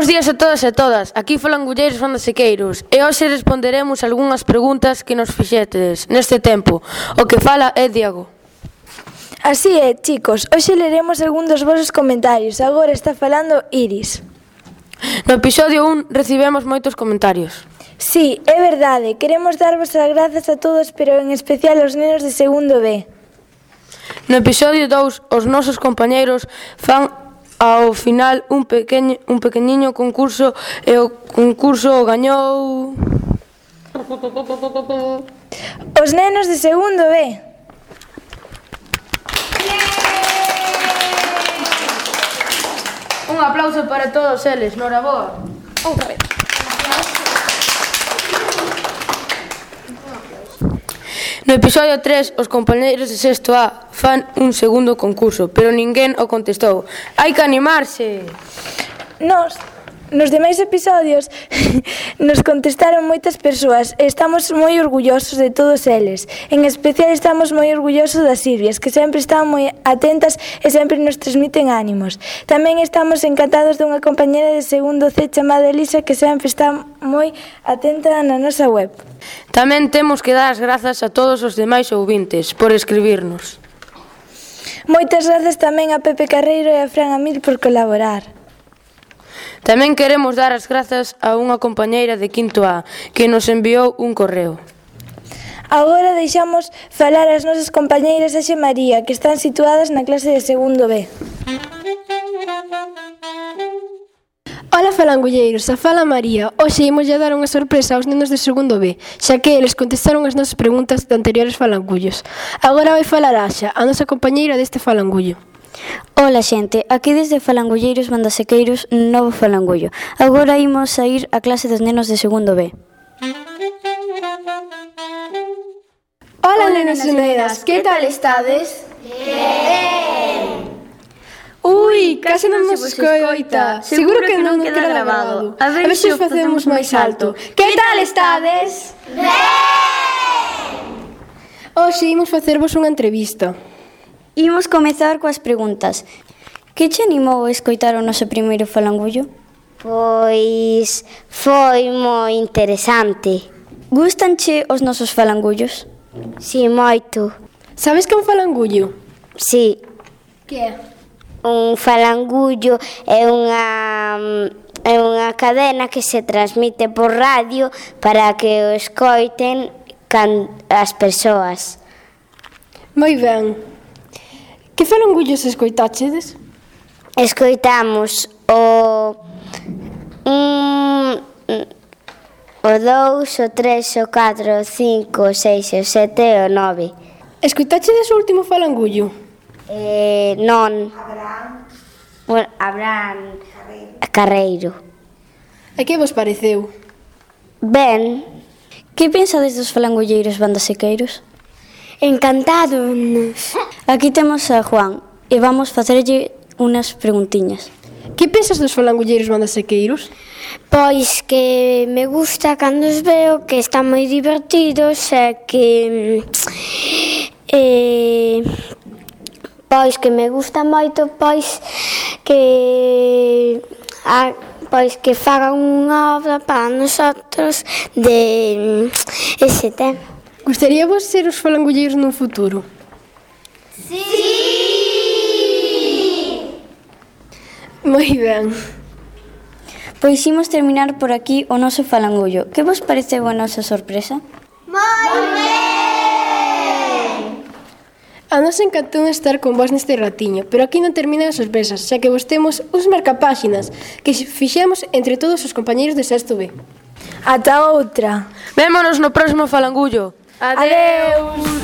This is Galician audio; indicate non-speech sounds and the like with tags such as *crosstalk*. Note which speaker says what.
Speaker 1: Bos días a todas e a todas. Aquí falan Gulleiros Fanda Sequeiros e hoxe responderemos algunhas preguntas que nos fixetes neste tempo. O que fala é Diego.
Speaker 2: Así é, chicos, hoxe leremos algún dos vosos comentarios. Agora está falando Iris.
Speaker 1: No episodio 1 recibemos moitos comentarios.
Speaker 2: Sí, é verdade, queremos darvos as grazas a todos, pero en especial aos nenos de segundo B.
Speaker 1: No episodio 2, os nosos compañeiros fan Ao final un pequeño un pequeniño concurso e o concurso o gañou
Speaker 2: Os nenos de segundo B.
Speaker 1: Un aplauso para todos eles, Noraboa.
Speaker 2: Outra vez.
Speaker 1: No episodio 3, os compañeiros de sexto A fan un segundo concurso, pero ninguén o contestou. Hai que animarse.
Speaker 2: Nos Nos demais episodios *laughs* nos contestaron moitas persoas e estamos moi orgullosos de todos eles. En especial estamos moi orgullosos das Silvias, que sempre están moi atentas e sempre nos transmiten ánimos. Tamén estamos encantados dunha compañera de segundo C chamada Elisa que sempre está moi atenta na nosa web.
Speaker 1: Tamén temos que dar as grazas a todos os demais ouvintes por escribirnos.
Speaker 2: Moitas grazas tamén a Pepe Carreiro e a Fran Amil por colaborar.
Speaker 1: Tamén queremos dar as grazas a unha compañeira de Quinto A que nos enviou un correo.
Speaker 2: Agora deixamos falar as nosas compañeiras Axe María, que están situadas na clase de segundo B.
Speaker 3: Ola falangulleiros, a fala María. Hoxe imos dar unha sorpresa aos nenos de segundo B, xa que eles contestaron as nosas preguntas de anteriores falangullos. Agora vai falar Axa, a nosa compañeira deste falangullo.
Speaker 4: Ola xente, aquí desde Falangulleiros Mandasequeiros, Novo Falangullo. Agora imos a ir a clase dos nenos de segundo B.
Speaker 3: Ola nenos e nenas, que tal estades? Ben! Ui, case non nos escoita. Seguro que non queda grabado. A ver se o facemos máis alto. Que tal estades? Ben! Hoxe imos facervos unha entrevista.
Speaker 4: Imos comezar coas preguntas. Que che animou a escoitar o noso primeiro falangullo?
Speaker 5: Pois foi moi interesante.
Speaker 4: Gustanche os nosos falangullos?
Speaker 5: Si, moito.
Speaker 3: Sabes que é un falangullo?
Speaker 5: Si.
Speaker 3: Que é?
Speaker 5: Un falangullo é unha é unha cadena que se transmite por radio para que o escoiten can, as persoas.
Speaker 3: Moi ben. Que falangullos escoitachedes?
Speaker 5: Escoitamos o un o 2, o 3, o 4, o 5, o 6, o 7, o 9.
Speaker 3: Escoitachedes o último falangullo?
Speaker 5: Eh, non. Abraham. Bueno, Abraham Carreiro.
Speaker 3: E que vos pareceu?
Speaker 5: Ben.
Speaker 4: Que pensades dos falangulleiros bandasequeiros?
Speaker 5: Encantados. *laughs*
Speaker 4: Aquí temos a Juan e vamos facerlle unhas preguntiñas.
Speaker 3: Que pensas dos falangulleiros mandasequeiros?
Speaker 5: Pois que me gusta cando os veo que están moi divertidos e que mm, eh, pois que me gusta moito pois que a, pois que faga unha obra para nosotros de mm, ese tema.
Speaker 3: Gustaría vos ser os falangulleiros no futuro? Sí! Moi ben.
Speaker 4: Pois imos terminar por aquí o noso falangullo. Que vos pareceu a nosa sorpresa? Moi ben!
Speaker 3: A nos encantou estar con vos neste ratiño, pero aquí non terminan as sorpresas, xa que vos temos uns marcapáxinas que fixemos entre todos os compañeiros de Sexto B.
Speaker 2: Ata outra.
Speaker 1: Vémonos no próximo falangullo. Adeus.
Speaker 2: Adeus.